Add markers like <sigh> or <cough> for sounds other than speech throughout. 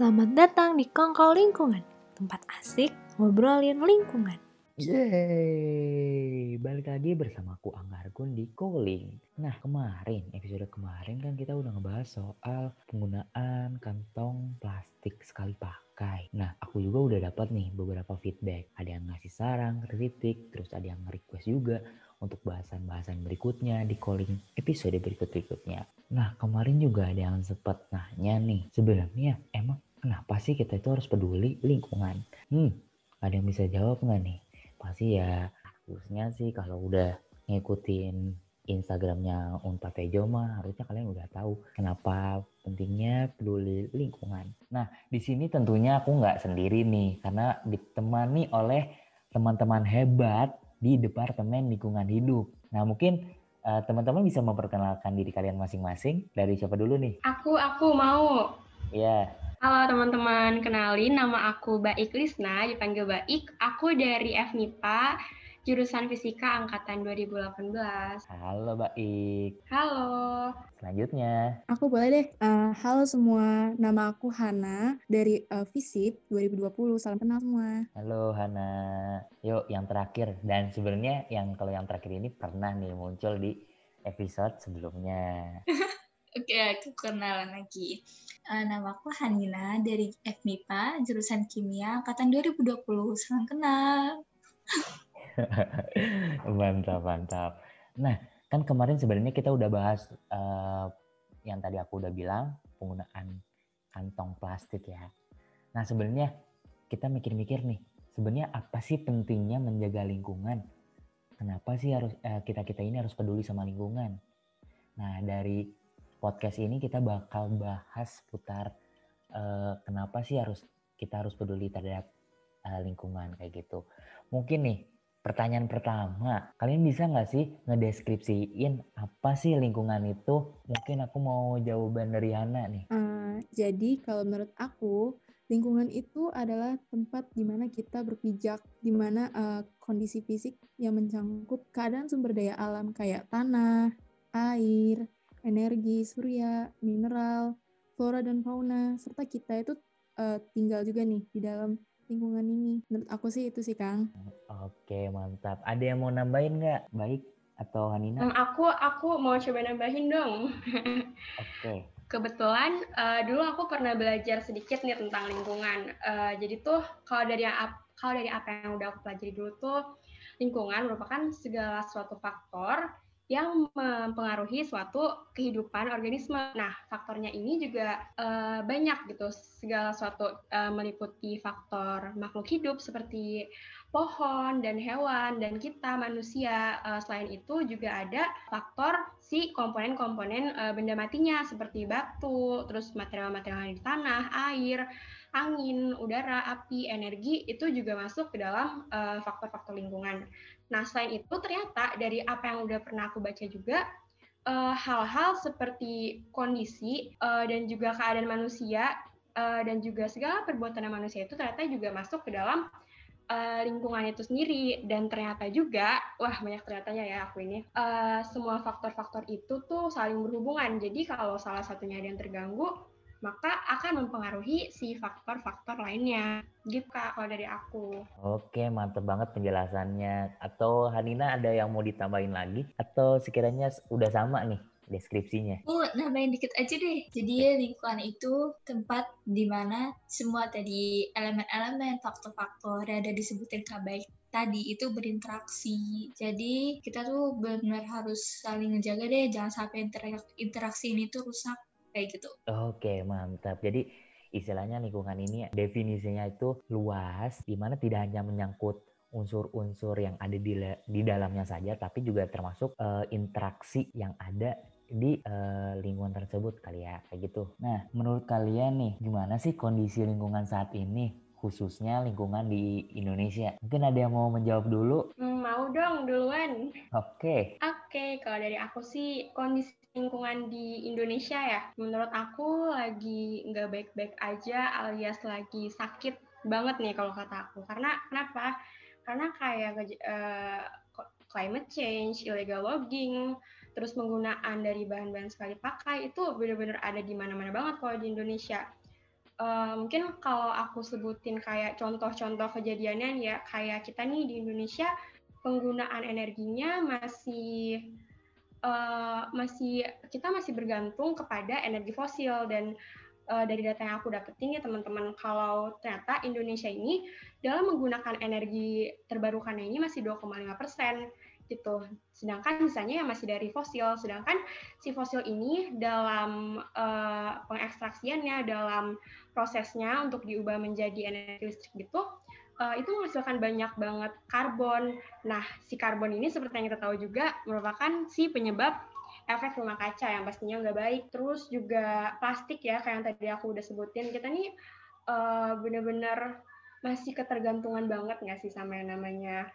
Selamat datang di Kongko Lingkungan, tempat asik ngobrolin lingkungan. Yeay, balik lagi bersama aku Angga Argun di Calling. Nah kemarin, episode kemarin kan kita udah ngebahas soal penggunaan kantong plastik sekali pakai. Nah aku juga udah dapat nih beberapa feedback. Ada yang ngasih saran, kritik, terus ada yang request juga untuk bahasan-bahasan berikutnya di calling episode berikut-berikutnya. Nah kemarin juga ada yang sempat nanya nih, sebenarnya emang kenapa sih kita itu harus peduli lingkungan? Hmm, ada yang bisa jawab nggak nih? Pasti ya khususnya sih kalau udah ngikutin Instagramnya Unpad Tejo mah harusnya kalian udah tahu kenapa pentingnya peduli lingkungan. Nah di sini tentunya aku nggak sendiri nih karena ditemani oleh teman-teman hebat di Departemen Lingkungan Hidup. Nah mungkin uh, teman-teman bisa memperkenalkan diri kalian masing-masing. Dari siapa dulu nih? Aku, aku mau. Ya. Halo teman-teman, kenalin nama aku Baik Lisna, dipanggil Baik. Aku dari FMIPA, jurusan Fisika Angkatan 2018. Halo Baik. Halo. Selanjutnya. Aku boleh deh. Uh, halo semua, nama aku Hana dari uh, FISIP 2020. Salam kenal semua. Halo Hana. Yuk yang terakhir. Dan sebenarnya yang kalau yang terakhir ini pernah nih muncul di episode sebelumnya. <laughs> Oke, aku kenalan lagi. Uh, nama aku Hanina dari FMIPA, jurusan Kimia, angkatan 2020. Salam kenal. <laughs> mantap, mantap. Nah, kan kemarin sebenarnya kita udah bahas uh, yang tadi aku udah bilang, penggunaan kantong plastik ya. Nah, sebenarnya kita mikir-mikir nih, sebenarnya apa sih pentingnya menjaga lingkungan? Kenapa sih harus eh, kita kita ini harus peduli sama lingkungan? Nah, dari podcast ini kita bakal bahas putar uh, kenapa sih harus kita harus peduli terhadap uh, lingkungan kayak gitu. Mungkin nih pertanyaan pertama, kalian bisa nggak sih ngedeskripsiin apa sih lingkungan itu? Mungkin aku mau jawaban dari Hana nih. Uh, jadi kalau menurut aku lingkungan itu adalah tempat di mana kita berpijak, di mana uh, kondisi fisik yang mencangkup keadaan sumber daya alam kayak tanah, air, energi, surya, mineral, flora dan fauna, serta kita itu uh, tinggal juga nih di dalam lingkungan ini. Menurut aku sih itu sih Kang. Oke mantap. Ada yang mau nambahin nggak? Baik atau Hanina? Um, aku aku mau coba nambahin dong. <laughs> Oke. Kebetulan uh, dulu aku pernah belajar sedikit nih tentang lingkungan. Uh, jadi tuh kalau dari kalau dari apa yang udah aku pelajari dulu tuh lingkungan merupakan segala suatu faktor yang mempengaruhi suatu kehidupan organisme. Nah, faktornya ini juga uh, banyak gitu. Segala suatu uh, meliputi faktor makhluk hidup seperti pohon dan hewan dan kita manusia. Uh, selain itu juga ada faktor si komponen-komponen uh, benda matinya seperti batu, terus material-material di tanah, air, angin, udara, api, energi itu juga masuk ke dalam faktor-faktor uh, lingkungan. Nah, selain itu ternyata dari apa yang udah pernah aku baca juga hal-hal uh, seperti kondisi uh, dan juga keadaan manusia uh, dan juga segala perbuatan manusia itu ternyata juga masuk ke dalam uh, lingkungan itu sendiri dan ternyata juga wah banyak ternyatanya ya aku ini uh, semua faktor-faktor itu tuh saling berhubungan jadi kalau salah satunya ada yang terganggu maka akan mempengaruhi si faktor-faktor lainnya. Gitu Kak, kalau dari aku. Oke, mantep banget penjelasannya. Atau Hanina ada yang mau ditambahin lagi? Atau sekiranya udah sama nih deskripsinya? Oh, nambahin dikit aja deh. Jadi lingkungan itu tempat di mana semua tadi elemen-elemen, faktor-faktor yang ada disebutin Kak Baik tadi itu berinteraksi. Jadi kita tuh benar harus saling ngejaga deh, jangan sampai interaksi ini tuh rusak kayak gitu. Oke, mantap. Jadi istilahnya lingkungan ini definisinya itu luas, di mana tidak hanya menyangkut unsur-unsur yang ada di, di dalamnya saja, tapi juga termasuk uh, interaksi yang ada di uh, lingkungan tersebut kali ya, kayak gitu. Nah, menurut kalian nih, gimana sih kondisi lingkungan saat ini? khususnya lingkungan di Indonesia. Mungkin ada yang mau menjawab dulu? Hmm, mau dong, duluan. Oke. Okay. Oke, okay, kalau dari aku sih kondisi lingkungan di Indonesia ya, menurut aku lagi nggak baik-baik aja alias lagi sakit banget nih kalau kata aku. Karena kenapa? Karena kayak uh, climate change, illegal logging, terus penggunaan dari bahan-bahan sekali pakai itu benar-benar ada di mana-mana banget kalau di Indonesia. Uh, mungkin kalau aku sebutin kayak contoh-contoh kejadiannya ya kayak kita nih di Indonesia penggunaan energinya masih uh, masih kita masih bergantung kepada energi fosil. Dan uh, dari data yang aku dapetin ya teman-teman kalau ternyata Indonesia ini dalam menggunakan energi terbarukannya ini masih 2,5 persen gitu. Sedangkan misalnya yang masih dari fosil, sedangkan si fosil ini dalam uh, pengekstraksiannya, dalam prosesnya untuk diubah menjadi energi listrik gitu, uh, itu menghasilkan banyak banget karbon. Nah, si karbon ini seperti yang kita tahu juga merupakan si penyebab efek rumah kaca yang pastinya nggak baik. Terus juga plastik ya, kayak yang tadi aku udah sebutin. Kita nih uh, bener-bener masih ketergantungan banget nggak sih sama yang namanya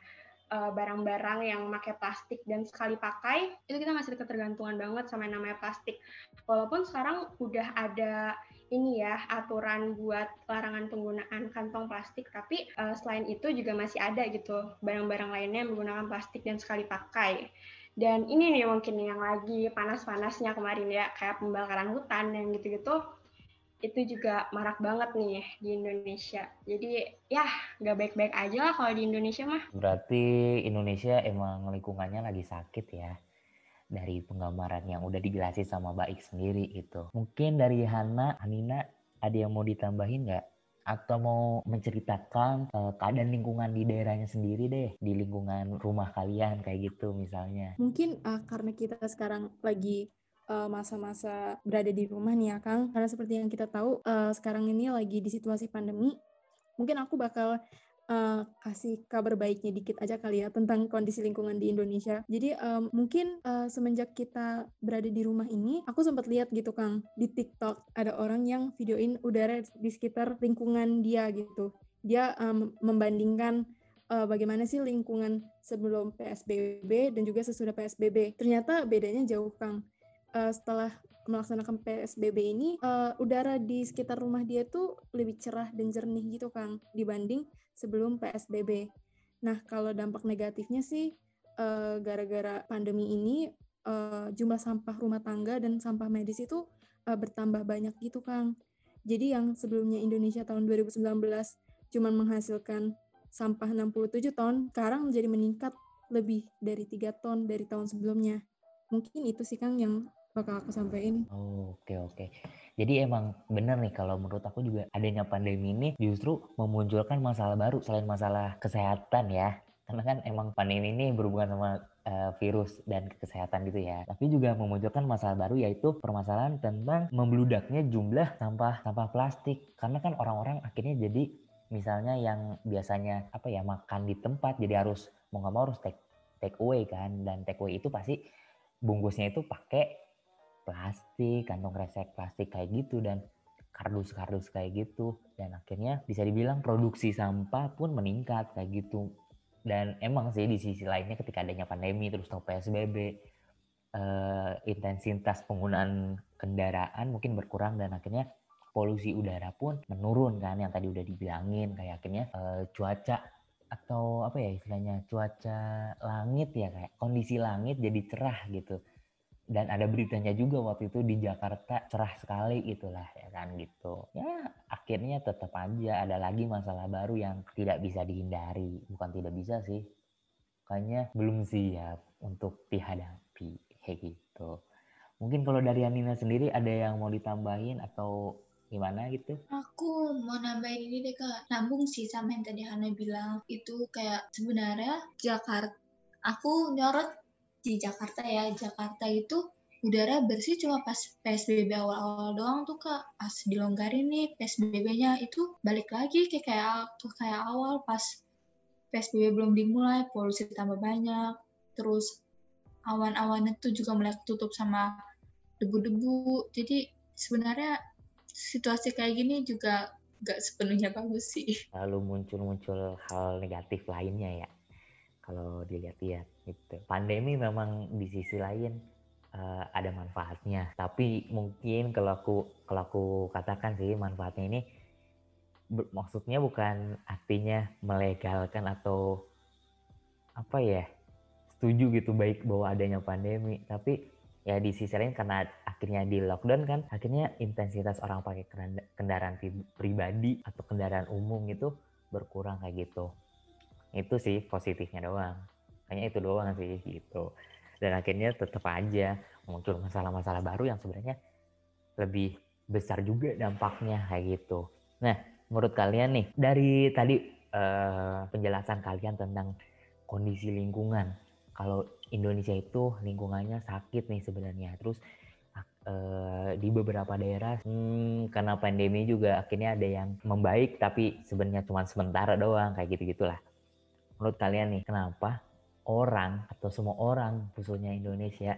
barang-barang uh, yang pakai plastik dan sekali pakai itu kita masih ketergantungan banget sama yang namanya plastik. Walaupun sekarang udah ada ini ya aturan buat larangan penggunaan kantong plastik, tapi uh, selain itu juga masih ada gitu barang-barang lainnya yang menggunakan plastik dan sekali pakai. Dan ini nih mungkin yang lagi panas-panasnya kemarin ya kayak pembakaran hutan yang gitu-gitu itu juga marak banget nih di Indonesia. Jadi ya nggak baik-baik aja lah kalau di Indonesia mah. Berarti Indonesia emang lingkungannya lagi sakit ya dari penggambaran yang udah dijelasin sama Baik sendiri itu. Mungkin dari Hana, Anina ada yang mau ditambahin nggak? Atau mau menceritakan uh, keadaan lingkungan di daerahnya sendiri deh, di lingkungan rumah kalian kayak gitu misalnya. Mungkin uh, karena kita sekarang lagi masa-masa uh, berada di rumah nih ya Kang karena seperti yang kita tahu uh, sekarang ini lagi di situasi pandemi mungkin aku bakal uh, kasih kabar baiknya dikit aja kali ya tentang kondisi lingkungan di Indonesia. Jadi um, mungkin uh, semenjak kita berada di rumah ini, aku sempat lihat gitu Kang di TikTok ada orang yang videoin udara di sekitar lingkungan dia gitu. Dia um, membandingkan uh, bagaimana sih lingkungan sebelum PSBB dan juga sesudah PSBB. Ternyata bedanya jauh Kang uh, setelah melaksanakan PSBB ini uh, udara di sekitar rumah dia tuh lebih cerah dan jernih gitu Kang dibanding sebelum PSBB. Nah, kalau dampak negatifnya sih gara gara-gara pandemi ini uh, jumlah sampah rumah tangga dan sampah medis itu uh, bertambah banyak gitu Kang. Jadi yang sebelumnya Indonesia tahun 2019 cuma menghasilkan sampah 67 ton, sekarang menjadi meningkat lebih dari tiga ton dari tahun sebelumnya. Mungkin itu sih Kang yang bakal aku sampaikan. Oh, oke oke. Jadi emang bener nih kalau menurut aku juga adanya pandemi ini justru memunculkan masalah baru selain masalah kesehatan ya. Karena kan emang pandemi ini berhubungan sama uh, virus dan kesehatan gitu ya. Tapi juga memunculkan masalah baru yaitu permasalahan tentang membludaknya jumlah sampah sampah plastik. Karena kan orang-orang akhirnya jadi misalnya yang biasanya apa ya makan di tempat jadi harus mau nggak mau harus take take away kan dan take away itu pasti bungkusnya itu pakai plastik, kantong kresek plastik kayak gitu dan kardus-kardus kayak gitu. Dan akhirnya bisa dibilang produksi sampah pun meningkat kayak gitu. Dan emang sih di sisi lainnya ketika adanya pandemi terus atau PSBB eh, intensitas penggunaan kendaraan mungkin berkurang dan akhirnya polusi udara pun menurun kan yang tadi udah dibilangin. Kayak akhirnya eh, cuaca atau apa ya istilahnya cuaca langit ya kayak kondisi langit jadi cerah gitu dan ada beritanya juga waktu itu di Jakarta cerah sekali itulah ya kan gitu. Ya akhirnya tetap aja ada lagi masalah baru yang tidak bisa dihindari. Bukan tidak bisa sih kayaknya belum siap untuk dihadapi kayak gitu. Mungkin kalau dari Anina sendiri ada yang mau ditambahin atau gimana gitu? Aku mau nambahin ini deh kak. Nambung sih sama yang tadi Hana bilang. Itu kayak sebenarnya Jakarta aku nyorot di Jakarta ya. Jakarta itu udara bersih cuma pas PSBB awal-awal doang tuh kak. Pas dilonggarin nih PSBB-nya itu balik lagi kayak kayak kayak awal. Pas PSBB belum dimulai polusi tambah banyak. Terus awan-awannya tuh juga mulai tutup sama debu-debu. Jadi sebenarnya situasi kayak gini juga gak sepenuhnya bagus sih. Lalu muncul-muncul hal negatif lainnya ya kalau dilihat-lihat gitu. Pandemi memang di sisi lain uh, ada manfaatnya, tapi mungkin kalau aku kalau aku katakan sih manfaatnya ini maksudnya bukan artinya melegalkan atau apa ya setuju gitu baik bahwa adanya pandemi, tapi ya di sisi lain karena akhirnya di lockdown kan akhirnya intensitas orang pakai kendaraan pribadi atau kendaraan umum itu berkurang kayak gitu itu sih positifnya doang hanya itu doang sih gitu dan akhirnya tetap aja muncul masalah-masalah baru yang sebenarnya lebih besar juga dampaknya kayak gitu nah menurut kalian nih dari tadi uh, penjelasan kalian tentang kondisi lingkungan kalau Indonesia itu lingkungannya sakit nih sebenarnya. Terus uh, di beberapa daerah hmm, karena pandemi juga akhirnya ada yang membaik tapi sebenarnya cuma sementara doang kayak gitu gitulah. Menurut kalian nih kenapa orang atau semua orang khususnya Indonesia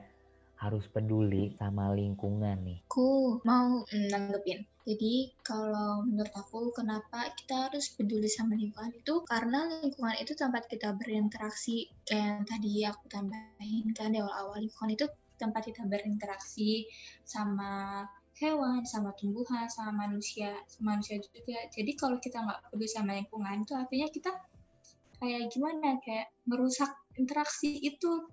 harus peduli sama lingkungan nih? Aku mau nanggepin. Jadi kalau menurut aku kenapa kita harus peduli sama lingkungan itu karena lingkungan itu tempat kita berinteraksi kayak yang tadi aku tambahin kan di awal-awal lingkungan itu tempat kita berinteraksi sama hewan, sama tumbuhan, sama manusia, sama manusia juga. Jadi kalau kita nggak peduli sama lingkungan itu artinya kita kayak gimana kayak merusak interaksi itu.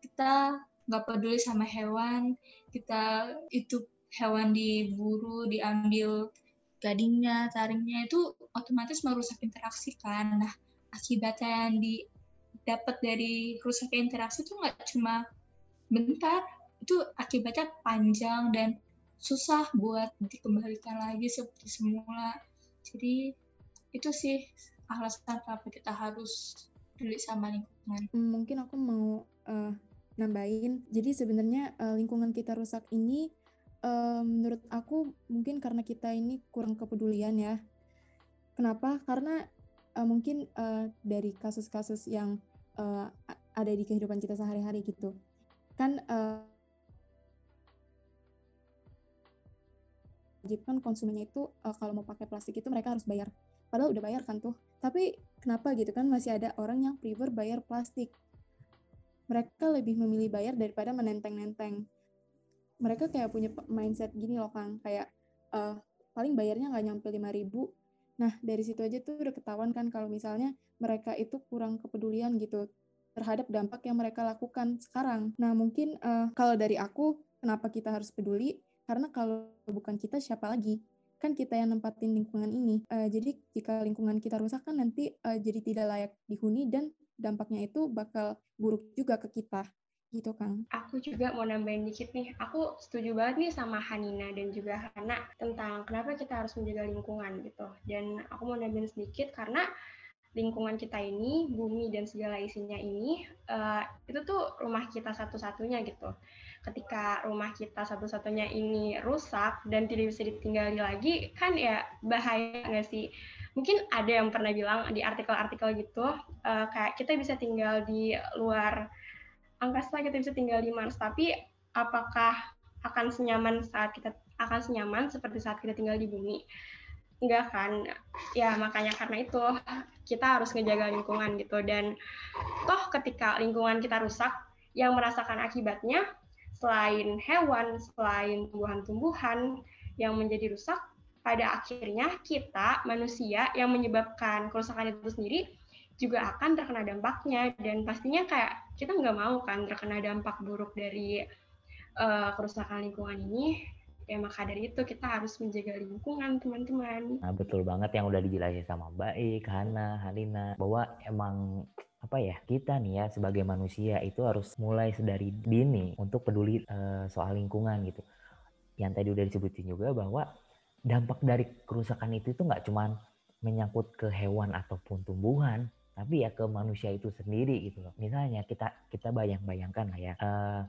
Kita nggak peduli sama hewan kita itu hewan diburu diambil gadingnya taringnya itu otomatis merusak interaksi kan. Nah akibatnya yang didapat dari rusak interaksi itu nggak cuma bentar itu akibatnya panjang dan susah buat dikembalikan lagi seperti semula. Jadi itu sih alasan kenapa kita harus peduli sama lingkungan mungkin aku mau uh, nambahin. Jadi sebenarnya uh, lingkungan kita rusak ini uh, menurut aku mungkin karena kita ini kurang kepedulian ya. Kenapa? Karena uh, mungkin uh, dari kasus-kasus yang uh, ada di kehidupan kita sehari-hari gitu. Kan uh, wajib kan konsumennya itu uh, kalau mau pakai plastik itu mereka harus bayar. Padahal udah bayar kan tuh. Tapi kenapa gitu kan masih ada orang yang prefer bayar plastik mereka lebih memilih bayar daripada menenteng-nenteng. Mereka kayak punya mindset gini loh Kang, kayak uh, paling bayarnya nggak nyampe 5 ribu. Nah, dari situ aja tuh udah ketahuan kan kalau misalnya mereka itu kurang kepedulian gitu terhadap dampak yang mereka lakukan sekarang. Nah, mungkin uh, kalau dari aku, kenapa kita harus peduli? Karena kalau bukan kita, siapa lagi? Kan kita yang nempatin lingkungan ini. Uh, jadi, jika lingkungan kita rusak kan nanti uh, jadi tidak layak dihuni dan dampaknya itu bakal buruk juga ke kita gitu kan. Aku juga mau nambahin dikit nih. Aku setuju banget nih sama Hanina dan juga Hana tentang kenapa kita harus menjaga lingkungan gitu. Dan aku mau nambahin sedikit karena lingkungan kita ini, bumi dan segala isinya ini, uh, itu tuh rumah kita satu-satunya gitu. Ketika rumah kita satu-satunya ini rusak dan tidak bisa ditinggali lagi, kan ya bahaya nggak sih? mungkin ada yang pernah bilang di artikel-artikel gitu uh, kayak kita bisa tinggal di luar angkasa kita bisa tinggal di Mars tapi apakah akan senyaman saat kita akan senyaman seperti saat kita tinggal di bumi? Enggak kan? Ya makanya karena itu kita harus ngejaga lingkungan gitu. Dan toh ketika lingkungan kita rusak yang merasakan akibatnya selain hewan selain tumbuhan-tumbuhan yang menjadi rusak pada akhirnya kita manusia yang menyebabkan kerusakan itu sendiri juga akan terkena dampaknya dan pastinya kayak kita nggak mau kan terkena dampak buruk dari uh, kerusakan lingkungan ini ya maka dari itu kita harus menjaga lingkungan teman-teman. Nah betul banget yang udah dijelasin sama Baik, Hana, Halina bahwa emang apa ya kita nih ya sebagai manusia itu harus mulai sedari dini untuk peduli uh, soal lingkungan gitu. Yang tadi udah disebutin juga bahwa dampak dari kerusakan itu itu nggak cuma menyangkut ke hewan ataupun tumbuhan, tapi ya ke manusia itu sendiri gitu loh. Misalnya kita kita bayang-bayangkan lah ya, uh,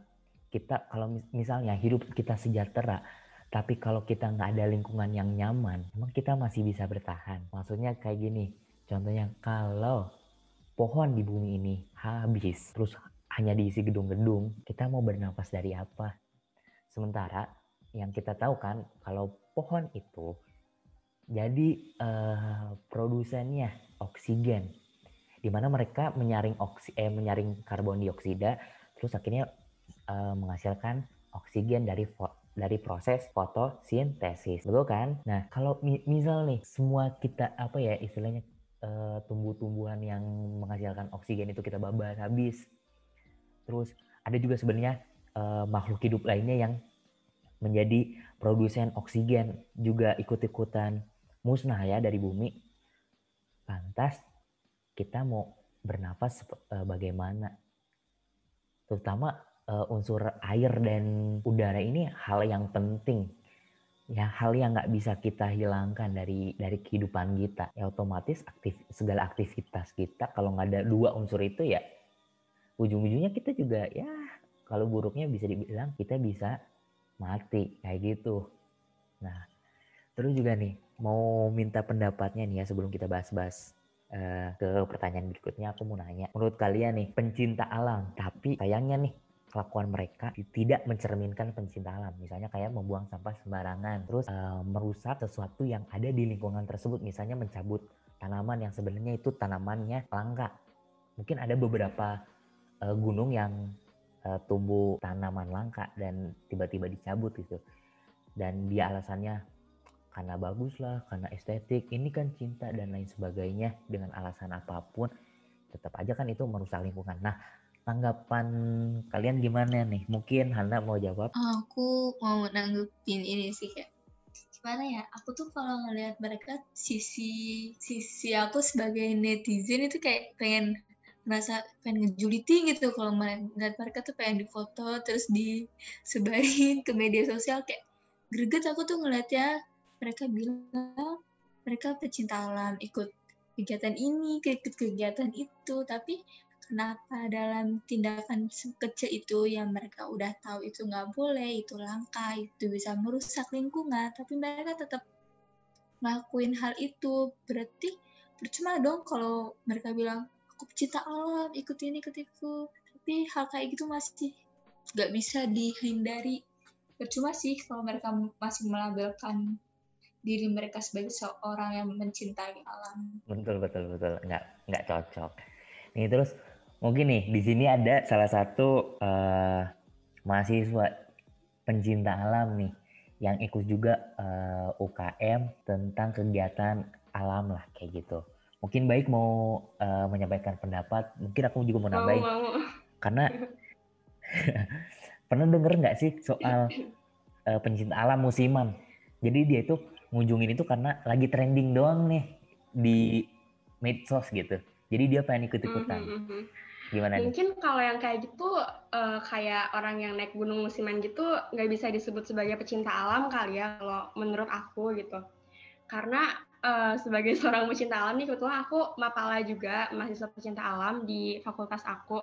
kita kalau misalnya hidup kita sejahtera, tapi kalau kita nggak ada lingkungan yang nyaman, emang kita masih bisa bertahan. Maksudnya kayak gini, contohnya kalau pohon di bumi ini habis, terus hanya diisi gedung-gedung, kita mau bernapas dari apa? Sementara yang kita tahu kan, kalau pohon itu jadi uh, produsennya oksigen. Di mana mereka menyaring oksi eh, menyaring karbon dioksida terus akhirnya uh, menghasilkan oksigen dari dari proses fotosintesis. Betul kan? Nah kalau mi misal nih semua kita apa ya istilahnya uh, tumbuh-tumbuhan yang menghasilkan oksigen itu kita babas habis terus ada juga sebenarnya uh, makhluk hidup lainnya yang menjadi produsen oksigen juga ikut-ikutan musnah ya dari bumi. Lantas kita mau bernafas uh, bagaimana? Terutama unsur air dan udara ini hal yang penting ya hal yang nggak bisa kita hilangkan dari dari kehidupan kita. Ya otomatis aktif segala aktivitas kita kalau nggak ada dua unsur itu ya ujung-ujungnya kita juga ya kalau buruknya bisa dibilang kita bisa mati kayak gitu. Nah terus juga nih mau minta pendapatnya nih ya sebelum kita bahas-bahas uh, ke pertanyaan berikutnya aku mau nanya. Menurut kalian nih pencinta alam tapi sayangnya nih kelakuan mereka tidak mencerminkan pencinta alam. Misalnya kayak membuang sampah sembarangan, terus uh, merusak sesuatu yang ada di lingkungan tersebut. Misalnya mencabut tanaman yang sebenarnya itu tanamannya langka. Mungkin ada beberapa uh, gunung yang uh, tumbuh tanaman langka dan tiba-tiba dicabut gitu. Dan dia alasannya karena bagus lah, karena estetik, ini kan cinta dan lain sebagainya dengan alasan apa pun tetap aja kan itu merusak lingkungan. Nah, tanggapan kalian gimana nih? Mungkin Hana mau jawab? Aku mau nanggupin ini sih kayak gimana ya? Aku tuh kalau ngelihat mereka sisi sisi aku sebagai netizen itu kayak pengen merasa pengen ngejuliti gitu kalau melihat mereka tuh pengen difoto terus disebarin ke media sosial kayak greget aku tuh ngeliatnya mereka bilang mereka pecinta alam ikut kegiatan ini ikut kegiatan itu tapi kenapa dalam tindakan kecil itu yang mereka udah tahu itu nggak boleh, itu langka, itu bisa merusak lingkungan, tapi mereka tetap ngelakuin hal itu. Berarti percuma dong kalau mereka bilang, aku pecinta alam, ikut ini, ikut itu. Tapi hal kayak gitu masih nggak bisa dihindari. Percuma sih kalau mereka masih melabelkan diri mereka sebagai seorang yang mencintai alam. Betul betul betul, nggak nggak cocok. Nih terus Mungkin nih di sini ada salah satu uh, mahasiswa pencinta alam nih yang ikut juga uh, eh, UKM tentang kegiatan alam lah kayak gitu. Mungkin baik mau uh, menyampaikan pendapat, mungkin aku juga mau nambahin. Mau, mau. Karena <laughs> pernah denger nggak sih soal uh, pencinta alam musiman? Jadi dia itu ngunjungin itu karena lagi trending doang nih di medsos gitu. Jadi dia pengen ikut-ikutan. Mm -hmm. Gimana Mungkin kalau yang kayak gitu, uh, kayak orang yang naik gunung musiman gitu, nggak bisa disebut sebagai pecinta alam kali ya, kalau menurut aku gitu. Karena uh, sebagai <laughs> seorang pecinta alam nih, kebetulan aku mapala juga, mahasiswa pecinta alam di fakultas aku.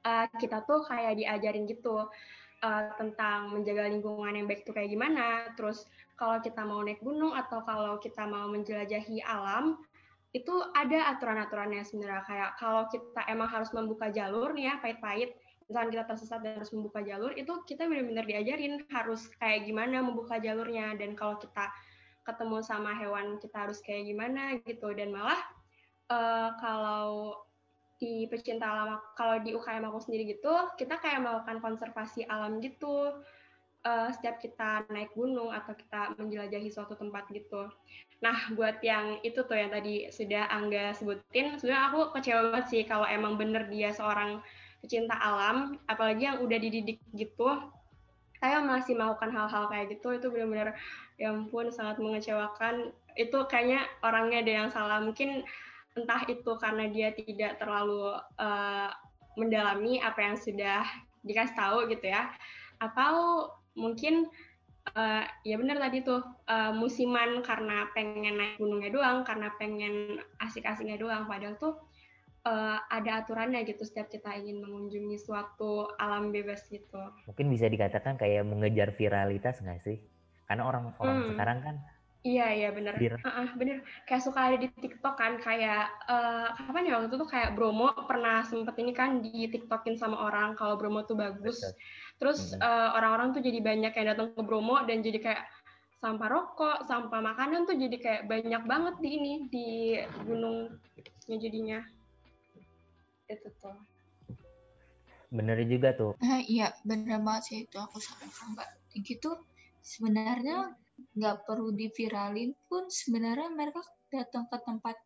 Uh, kita tuh kayak diajarin gitu, uh, tentang menjaga lingkungan yang baik itu kayak gimana. Terus kalau kita mau naik gunung atau kalau kita mau menjelajahi alam, itu ada aturan-aturannya sebenarnya. Kayak kalau kita emang harus membuka jalur nih ya pahit-pahit misalkan kita tersesat dan harus membuka jalur itu kita benar-benar diajarin harus kayak gimana membuka jalurnya. Dan kalau kita ketemu sama hewan kita harus kayak gimana gitu. Dan malah uh, kalau di pecinta alam kalau di UKM aku sendiri gitu kita kayak melakukan konservasi alam gitu. Uh, setiap kita naik gunung atau kita menjelajahi suatu tempat gitu. Nah, buat yang itu tuh yang tadi sudah Angga sebutin, sebenarnya aku kecewa banget sih kalau emang bener dia seorang pecinta alam, apalagi yang udah dididik gitu, saya masih melakukan hal-hal kayak gitu, itu benar-benar ya ampun sangat mengecewakan. Itu kayaknya orangnya ada yang salah, mungkin entah itu karena dia tidak terlalu uh, mendalami apa yang sudah dikasih tahu gitu ya, atau mungkin uh, ya benar tadi tuh uh, musiman karena pengen naik gunungnya doang, karena pengen asik-asiknya doang. Padahal tuh uh, ada aturannya gitu setiap kita ingin mengunjungi suatu alam bebas gitu. Mungkin bisa dikatakan kayak mengejar viralitas nggak sih? Karena orang-orang hmm. sekarang kan Iya iya bener, uh -uh, bener. Kayak suka ada di TikTok kan, kayak uh, kapan ya waktu itu tuh kayak Bromo pernah sempet ini kan di TikTokin sama orang kalau Bromo tuh bagus. Betul. Terus orang uh, orang-orang tuh jadi banyak yang datang ke Bromo dan jadi kayak sampah rokok, sampah makanan tuh jadi kayak banyak banget di ini di gunungnya jadinya. Itu tuh. Bener juga tuh. Uh, iya, bener banget sih itu aku sampai mbak. Gitu sebenarnya nggak perlu diviralin pun sebenarnya mereka datang ke tempat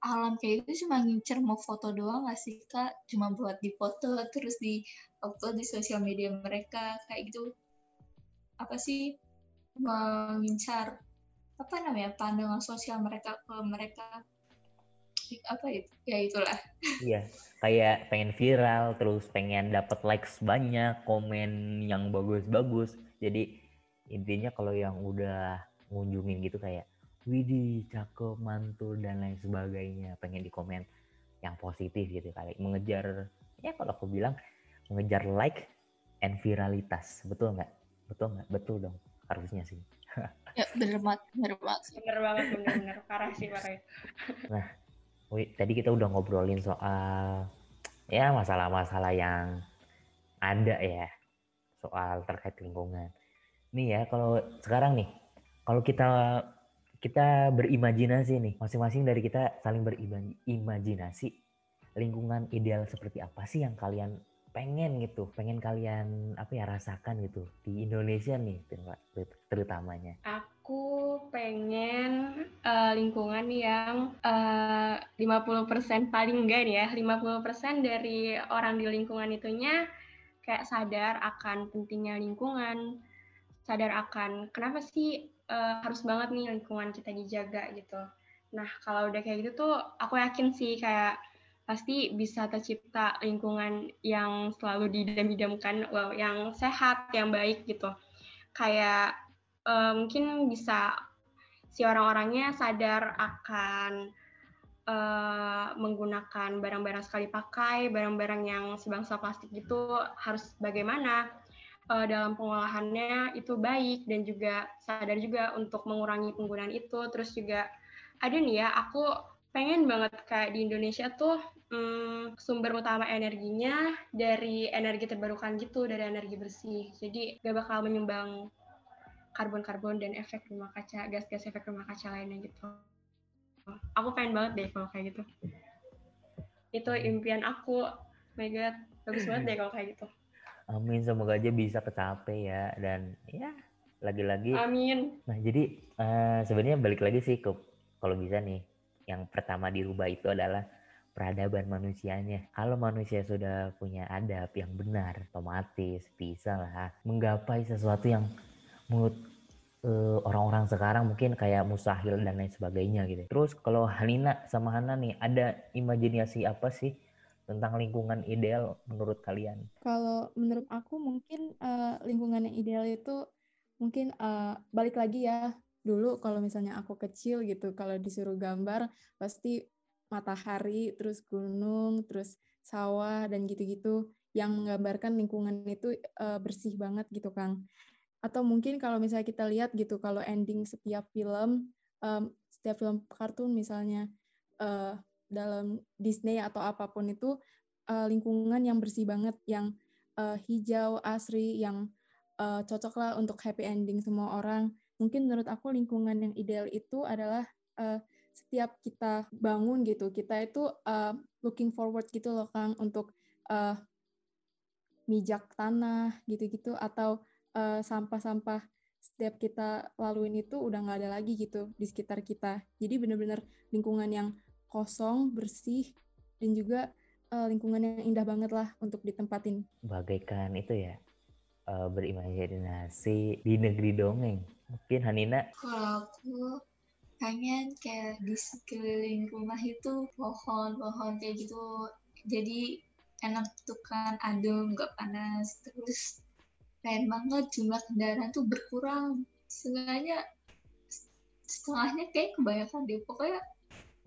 alam kayak itu cuma ngincer mau foto doang gak sih kak? Cuma buat di foto terus di upload di sosial media mereka kayak gitu. Apa sih? Mengincar apa namanya pandangan sosial mereka ke mereka. Apa itu ya itulah. Iya kayak pengen viral terus pengen dapat likes banyak komen yang bagus-bagus. Jadi intinya kalau yang udah ngunjungin gitu kayak Widih cakep mantul dan lain sebagainya. Pengen di komen yang positif gitu kali. Mengejar ya kalau aku bilang mengejar like and viralitas. Betul nggak? Betul nggak? Betul dong harusnya sih. <laughs> Ya bener banget bener banget. Bener banget bener bener. Parah sih parah. Nah Wih, tadi kita udah ngobrolin soal ya masalah-masalah yang ada ya soal terkait lingkungan. Nih ya kalau sekarang nih kalau kita kita berimajinasi nih. Masing-masing dari kita saling berimajinasi. Lingkungan ideal seperti apa sih yang kalian pengen gitu, pengen kalian apa ya rasakan gitu di Indonesia nih terutamanya. Aku pengen uh, lingkungan yang uh, 50% paling enggak nih ya, 50% dari orang di lingkungan itunya kayak sadar akan pentingnya lingkungan, sadar akan kenapa sih uh, harus banget nih lingkungan kita dijaga gitu. Nah, kalau udah kayak gitu tuh aku yakin sih kayak pasti bisa tercipta lingkungan yang selalu didam-idamkan, well, yang sehat, yang baik gitu. Kayak uh, mungkin bisa si orang-orangnya sadar akan uh, menggunakan barang-barang sekali pakai, barang-barang yang sebangsa plastik gitu harus bagaimana uh, dalam pengolahannya itu baik dan juga sadar juga untuk mengurangi penggunaan itu. Terus juga ada nih ya, aku pengen banget kayak di Indonesia tuh hmm, sumber utama energinya dari energi terbarukan gitu, dari energi bersih. Jadi gak bakal menyumbang karbon-karbon dan efek rumah kaca, gas-gas efek rumah kaca lainnya gitu. Aku pengen banget deh kalau kayak gitu. Itu impian aku. Oh my God, bagus banget deh kalau kayak gitu. Amin, semoga aja bisa kecapai ya. Dan ya, lagi-lagi. Amin. Nah, jadi uh, sebenarnya balik lagi sih ke kalau bisa nih, yang pertama dirubah itu adalah peradaban manusianya. Kalau manusia sudah punya adab yang benar, otomatis bisa lah menggapai sesuatu yang menurut uh, orang-orang sekarang mungkin kayak mustahil dan lain sebagainya gitu. Terus kalau Hanina sama Hana nih ada imajinasi apa sih tentang lingkungan ideal menurut kalian? Kalau menurut aku mungkin uh, lingkungan yang ideal itu mungkin uh, balik lagi ya dulu kalau misalnya aku kecil gitu kalau disuruh gambar pasti matahari, terus gunung, terus sawah dan gitu-gitu yang menggambarkan lingkungan itu uh, bersih banget gitu Kang. Atau mungkin kalau misalnya kita lihat gitu kalau ending setiap film um, setiap film kartun misalnya uh, dalam Disney atau apa pun itu uh, lingkungan yang bersih banget yang uh, hijau asri yang uh, cocok lah untuk happy ending semua orang. Mungkin menurut aku lingkungan yang ideal itu adalah uh, setiap kita bangun gitu, kita itu uh, looking forward gitu loh Kang untuk uh, mijak tanah gitu-gitu atau sampah-sampah uh, setiap kita laluin itu udah nggak ada lagi gitu di sekitar kita. Jadi benar-benar lingkungan yang kosong, bersih, dan juga uh, lingkungan yang indah banget lah untuk ditempatin. Bagaikan itu ya, uh, berimajinasi di negeri dongeng. Mungkin Hanina? Kalau aku pengen kayak di sekeliling rumah itu pohon-pohon kayak gitu jadi enak tuh kan adem nggak panas terus pengen banget jumlah kendaraan tuh berkurang setengahnya setengahnya kayak kebanyakan deh pokoknya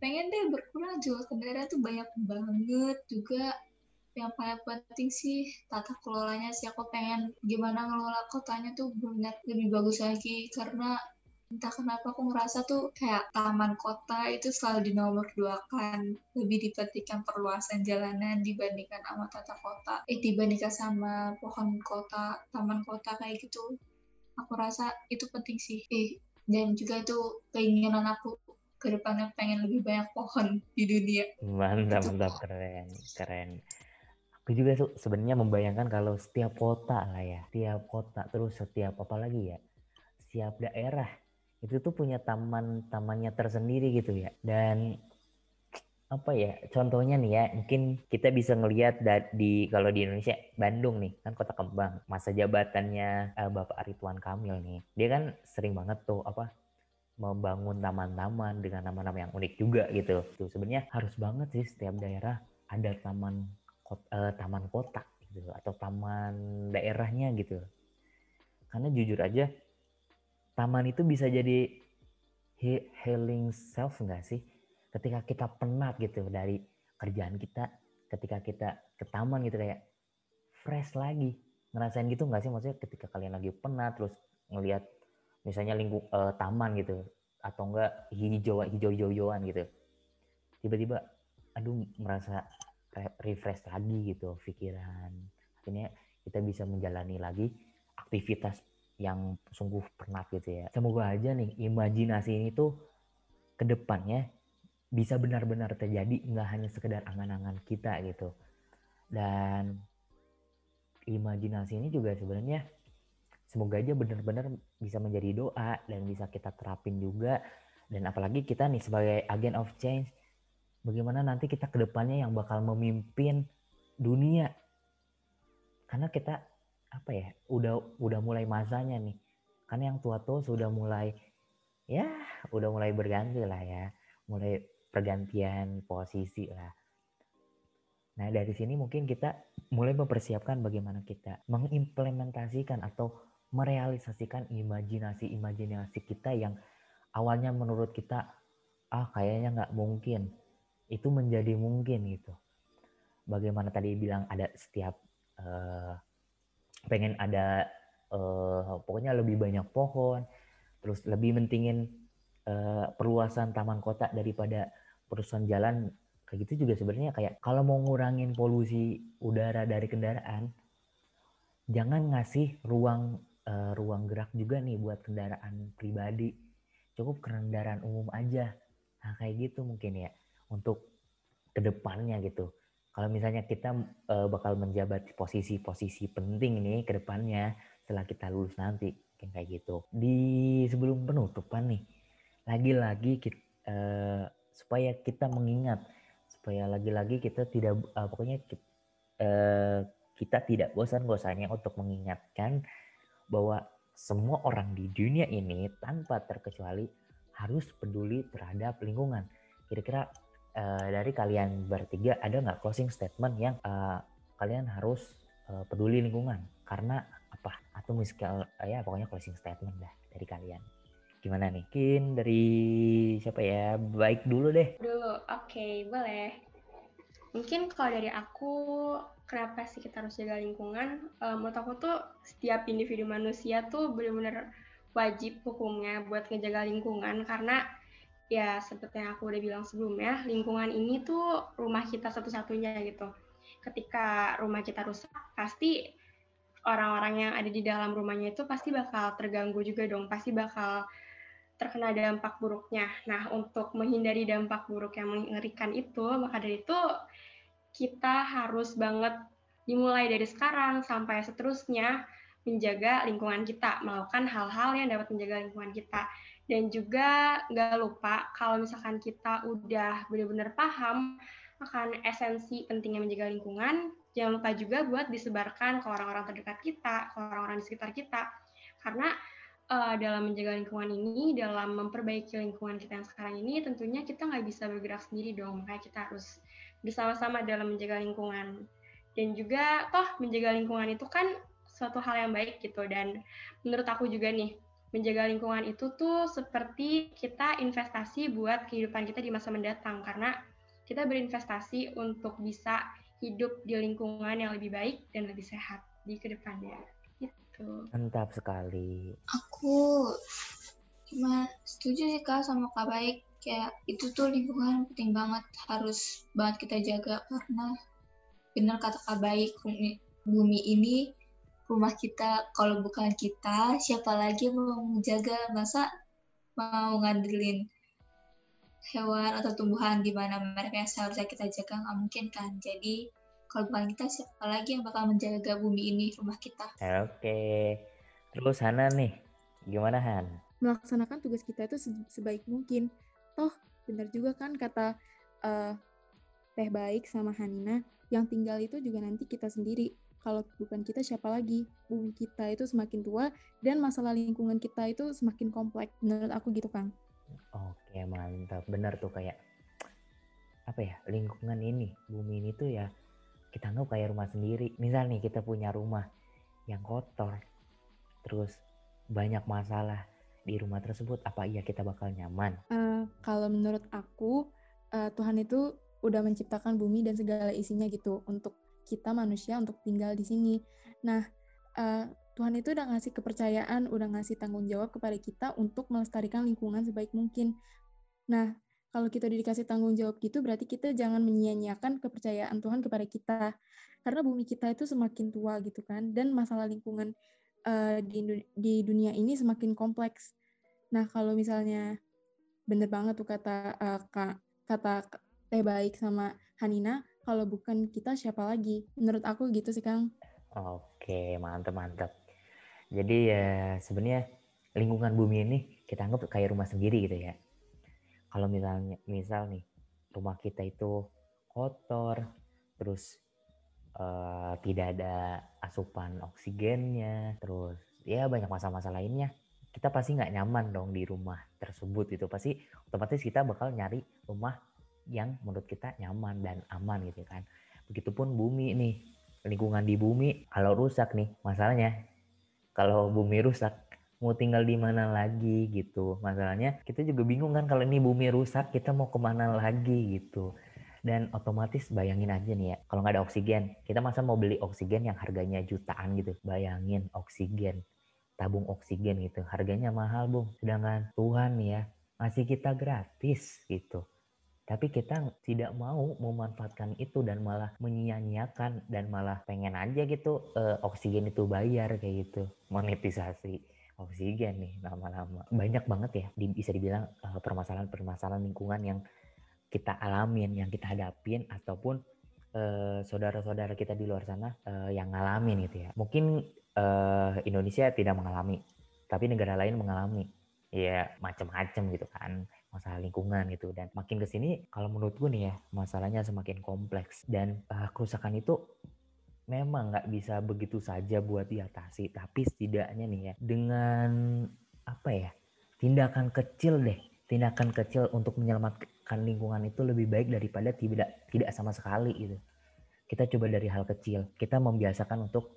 pengen deh berkurang jumlah kendaraan tuh banyak banget juga yang paling penting sih tata kelolanya. Sih aku pengen gimana ngelola kotanya tuh benar lebih bagus lagi. Karena entah kenapa aku ngerasa tuh kayak taman kota itu selalu dinomor dua kan. Lebih diperhatikan perluasan jalanan dibandingkan sama tata kota. Eh dibandingkan sama pohon kota taman kota kayak gitu. Aku rasa itu penting sih. Eh dan juga itu keinginan aku ke depannya pengen lebih banyak pohon di dunia. Mantap mantap. Keren keren. Aku juga sebenarnya membayangkan kalau setiap kota lah ya setiap kota terus setiap apa lagi ya setiap daerah itu tuh punya taman tamannya tersendiri gitu ya. Dan apa ya contohnya nih ya mungkin kita bisa ngelihat di kalau di Indonesia Bandung nih kan kota kembang masa jabatannya uh, Bapak Arituan Kamil nih dia kan sering banget tuh apa membangun taman-taman dengan nama-nama yang unik juga gitu. Tuh sebenarnya harus banget sih setiap daerah ada taman kota, uh, taman kota gitu atau taman daerahnya gitu. Karena jujur aja taman itu bisa jadi healing self nggak sih? Ketika kita penat gitu dari kerjaan kita ketika kita ke taman gitu kayak fresh lagi. Ngerasain gitu nggak sih? Maksudnya ketika kalian lagi penat terus ngelihat misalnya lingkup uh, taman gitu atau enggak hijau hijau hijauan gitu. Tiba-tiba aduh merasa refresh lagi gitu pikiran. Akhirnya kita bisa menjalani lagi aktivitas yang sungguh penat gitu ya. Semoga aja nih imajinasi ini tuh ke depannya bisa benar-benar terjadi nggak hanya sekedar angan-angan kita gitu. Dan imajinasi ini juga sebenarnya semoga aja benar-benar bisa menjadi doa dan bisa kita terapin juga. Dan apalagi kita nih sebagai agen of change bagaimana nanti kita ke depannya yang bakal memimpin dunia? Karena kita apa ya udah udah mulai masanya nih. Karena yang tua tua sudah mulai ya udah mulai berganti lah ya. Mulai pergantian posisi lah. Nah dari sini mungkin kita mulai mempersiapkan bagaimana kita mengimplementasikan atau merealisasikan imajinasi-imajinasi kita yang awalnya menurut kita ah kayaknya nggak mungkin itu menjadi mungkin gitu. Bagaimana tadi bilang ada setiap uh, pengen ada uh, pokoknya lebih banyak pohon, terus lebih mentingin uh, perluasan taman kota daripada perusahaan jalan kayak gitu juga sebenarnya kayak kalau mau ngurangin polusi udara dari kendaraan jangan ngasih ruang uh, ruang gerak juga nih buat kendaraan pribadi. Cukup kendaraan umum aja. Nah kayak gitu mungkin ya untuk ke depannya gitu. Kalau misalnya kita uh, bakal menjabat posisi-posisi penting nih ke depannya setelah kita lulus nanti kayak gitu. Di sebelum penutupan nih lagi-lagi uh, supaya kita mengingat supaya lagi-lagi kita tidak uh, pokoknya kita, uh, kita tidak bosan-bosannya untuk mengingatkan bahwa semua orang di dunia ini tanpa terkecuali harus peduli terhadap lingkungan. Kira-kira uh, dari kalian bertiga ada nggak closing statement yang uh, kalian harus uh, peduli lingkungan karena apa? Atau misal uh, ya pokoknya closing statement dah dari kalian. Gimana nih? Mungkin dari siapa ya? Baik dulu deh. Dulu, oke, okay, boleh. Mungkin kalau dari aku, kenapa sih kita harus jaga lingkungan? Uh, menurut aku tuh setiap individu manusia tuh benar-benar wajib hukumnya buat ngejaga lingkungan karena ya seperti yang aku udah bilang sebelumnya, lingkungan ini tuh rumah kita satu-satunya gitu. Ketika rumah kita rusak, pasti orang-orang yang ada di dalam rumahnya itu pasti bakal terganggu juga dong, pasti bakal terkena dampak buruknya. Nah, untuk menghindari dampak buruk yang mengerikan itu, maka dari itu kita harus banget dimulai dari sekarang sampai seterusnya menjaga lingkungan kita, melakukan hal-hal yang dapat menjaga lingkungan kita. Dan juga nggak lupa kalau misalkan kita udah benar-benar paham akan esensi pentingnya menjaga lingkungan, jangan lupa juga buat disebarkan ke orang-orang terdekat kita, ke orang-orang di sekitar kita. Karena uh, dalam menjaga lingkungan ini, dalam memperbaiki lingkungan kita yang sekarang ini, tentunya kita nggak bisa bergerak sendiri dong. Makanya kita harus bersama-sama dalam menjaga lingkungan. Dan juga, toh menjaga lingkungan itu kan suatu hal yang baik gitu. Dan menurut aku juga nih, menjaga lingkungan itu tuh seperti kita investasi buat kehidupan kita di masa mendatang. Karena kita berinvestasi untuk bisa hidup di lingkungan yang lebih baik dan lebih sehat di ke depannya gitu. Mantap sekali. Aku cuma setuju sih kak sama kak baik. Kayak itu tuh lingkungan penting banget harus banget kita jaga. Karena benar kata kak baik bumi, bumi ini rumah kita. Kalau bukan kita siapa lagi mau menjaga? Masa mau ngandelin hewan atau tumbuhan di mana mereka yang seharusnya kita jaga? Nggak mungkin kan? Jadi kalau bukan kita siapa lagi yang bakal menjaga bumi ini rumah kita oke terus Hana nih gimana Han melaksanakan tugas kita itu sebaik mungkin toh benar juga kan kata uh, Teh Baik sama Hanina, yang tinggal itu juga nanti kita sendiri. Kalau bukan kita siapa lagi? Bumi kita itu semakin tua dan masalah lingkungan kita itu semakin kompleks. Menurut aku gitu, Kang. Oke, mantap. Benar tuh kayak apa ya? Lingkungan ini, bumi ini tuh ya kita anggap kayak rumah sendiri. Misal nih kita punya rumah yang kotor, terus banyak masalah di rumah tersebut, apa iya kita bakal nyaman? Uh, kalau menurut aku, uh, Tuhan itu udah menciptakan bumi dan segala isinya gitu untuk kita manusia untuk tinggal di sini. Nah, uh, Tuhan itu udah ngasih kepercayaan, udah ngasih tanggung jawab kepada kita untuk melestarikan lingkungan sebaik mungkin. Nah, kalau kita udah dikasih tanggung jawab gitu, berarti kita jangan menyia-nyiakan kepercayaan Tuhan kepada kita. Karena bumi kita itu semakin tua gitu kan, dan masalah lingkungan uh, di, di dunia ini semakin kompleks. Nah, kalau misalnya bener banget tuh kata uh, kata Teh Baik sama Hanina, kalau bukan kita siapa lagi? Menurut aku gitu sih Kang. Oke, mantep mantep. Jadi ya sebenarnya lingkungan bumi ini kita anggap kayak rumah sendiri gitu ya. Kalau misalnya misal nih rumah kita itu kotor, terus uh, tidak ada asupan oksigennya, terus ya banyak masalah-masalah lainnya kita pasti nggak nyaman dong di rumah tersebut itu pasti otomatis kita bakal nyari rumah yang menurut kita nyaman dan aman gitu kan. Begitupun bumi nih, lingkungan di bumi kalau rusak nih masalahnya kalau bumi rusak mau tinggal di mana lagi gitu. Masalahnya kita juga bingung kan kalau ini bumi rusak kita mau ke mana lagi gitu. Dan otomatis bayangin aja nih ya kalau nggak ada oksigen kita masa mau beli oksigen yang harganya jutaan gitu. Bayangin oksigen tabung oksigen gitu. Harganya mahal bung. Sedangkan Tuhan ya masih kita gratis gitu. Tapi kita tidak mau memanfaatkan itu dan malah menyia-nyiakan dan malah pengen aja gitu uh, oksigen itu bayar kayak gitu. Monetisasi oksigen nih lama-lama. Banyak banget ya di, bisa dibilang uh, permasalahan-permasalahan lingkungan yang kita alamin yang kita hadapin ataupun uh, saudara-saudara kita di luar sana uh, yang ngalamin gitu ya. Mungkin uh, Indonesia tidak mengalami tapi negara lain mengalami. Ya macam-macam gitu kan masalah lingkungan gitu. Dan makin ke sini kalau menurut gue nih ya masalahnya semakin kompleks. Dan uh, kerusakan itu memang nggak bisa begitu saja buat diatasi tapi setidaknya nih ya dengan apa ya tindakan kecil deh tindakan kecil untuk menyelamatkan lingkungan itu lebih baik daripada tidak tidak sama sekali gitu. Kita coba dari hal kecil kita membiasakan untuk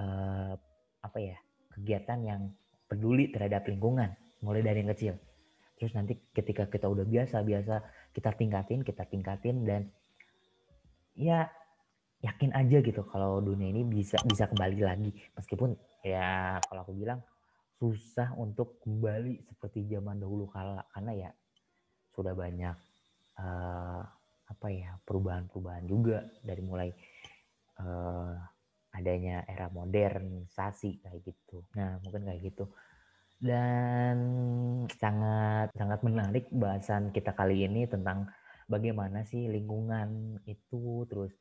uh, apa ya kegiatan yang peduli terhadap lingkungan mulai dari yang kecil. Terus nanti ketika kita udah biasa biasa kita tingkatin kita tingkatin dan ya yakin aja gitu kalau dunia ini bisa bisa kembali lagi. Meskipun ya kalau aku bilang susah untuk kembali seperti zaman dahulu kala karena ya sudah banyak uh, apa ya perubahan-perubahan juga dari mulai uh, adanya era modernisasi kayak gitu. Nah mungkin kayak gitu. Dan sangat sangat menarik bahasan kita kali ini tentang bagaimana sih lingkungan itu terus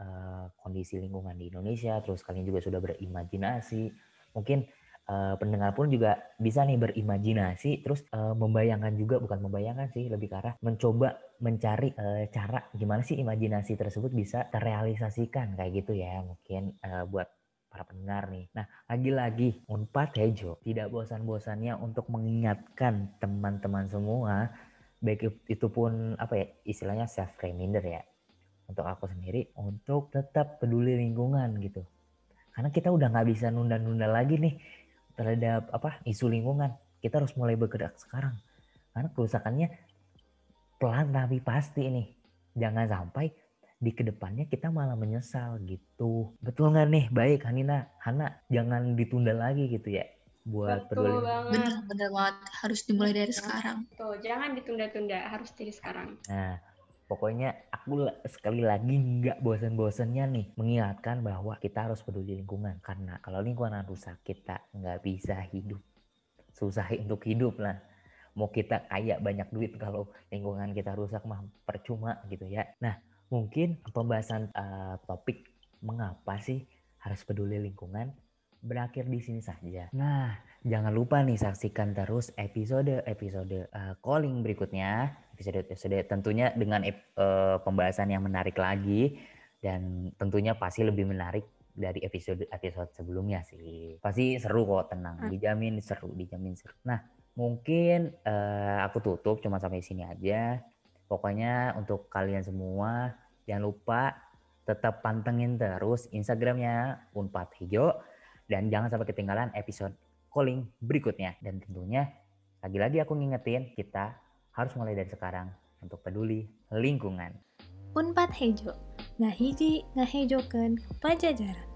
uh, kondisi lingkungan di Indonesia terus kalian juga sudah berimajinasi mungkin uh, pendengar pun juga bisa nih berimajinasi terus uh, membayangkan juga bukan membayangkan sih lebih ke arah mencoba mencari uh, cara gimana sih imajinasi tersebut bisa terrealisasikan kayak gitu ya mungkin uh, buat para pendengar nih. Nah, lagi-lagi Unpad Tejo tidak bosan-bosannya untuk mengingatkan teman-teman semua, baik itu pun apa ya istilahnya self reminder ya untuk aku sendiri untuk tetap peduli lingkungan gitu. Karena kita udah nggak bisa nunda-nunda lagi nih terhadap apa isu lingkungan. Kita harus mulai bergerak sekarang. Karena kerusakannya pelan tapi pasti nih. Jangan sampai di ke depannya kita malah menyesal gitu. Betul nggak nih? Baik, Hanina, Hana, jangan ditunda lagi gitu ya buat Betul peduli. banget. Bener, bener banget. Harus dimulai dari sekarang. Tuh, jangan ditunda-tunda. Harus dari sekarang. Nah, pokoknya aku sekali lagi nggak bosan-bosannya nih mengingatkan bahwa kita harus peduli lingkungan. Karena kalau lingkungan rusak, kita nggak bisa hidup. Susah untuk hidup lah mau kita kaya banyak duit kalau lingkungan kita rusak mah percuma gitu ya. Nah, Mungkin pembahasan uh, topik mengapa sih harus peduli lingkungan berakhir di sini saja. Nah, jangan lupa nih saksikan terus episode-episode uh, calling berikutnya episode-episode tentunya dengan uh, pembahasan yang menarik lagi dan tentunya pasti lebih menarik dari episode-episode sebelumnya sih. Pasti seru kok, tenang. Ah. Dijamin seru, dijamin seru. Nah, mungkin uh, aku tutup cuma sampai sini aja. Pokoknya untuk kalian semua jangan lupa tetap pantengin terus Instagramnya Unpad Hijau dan jangan sampai ketinggalan episode calling berikutnya. Dan tentunya lagi-lagi aku ngingetin kita harus mulai dari sekarang untuk peduli lingkungan. Unpad Hejo, ngahiji ngahejoken pajajaran.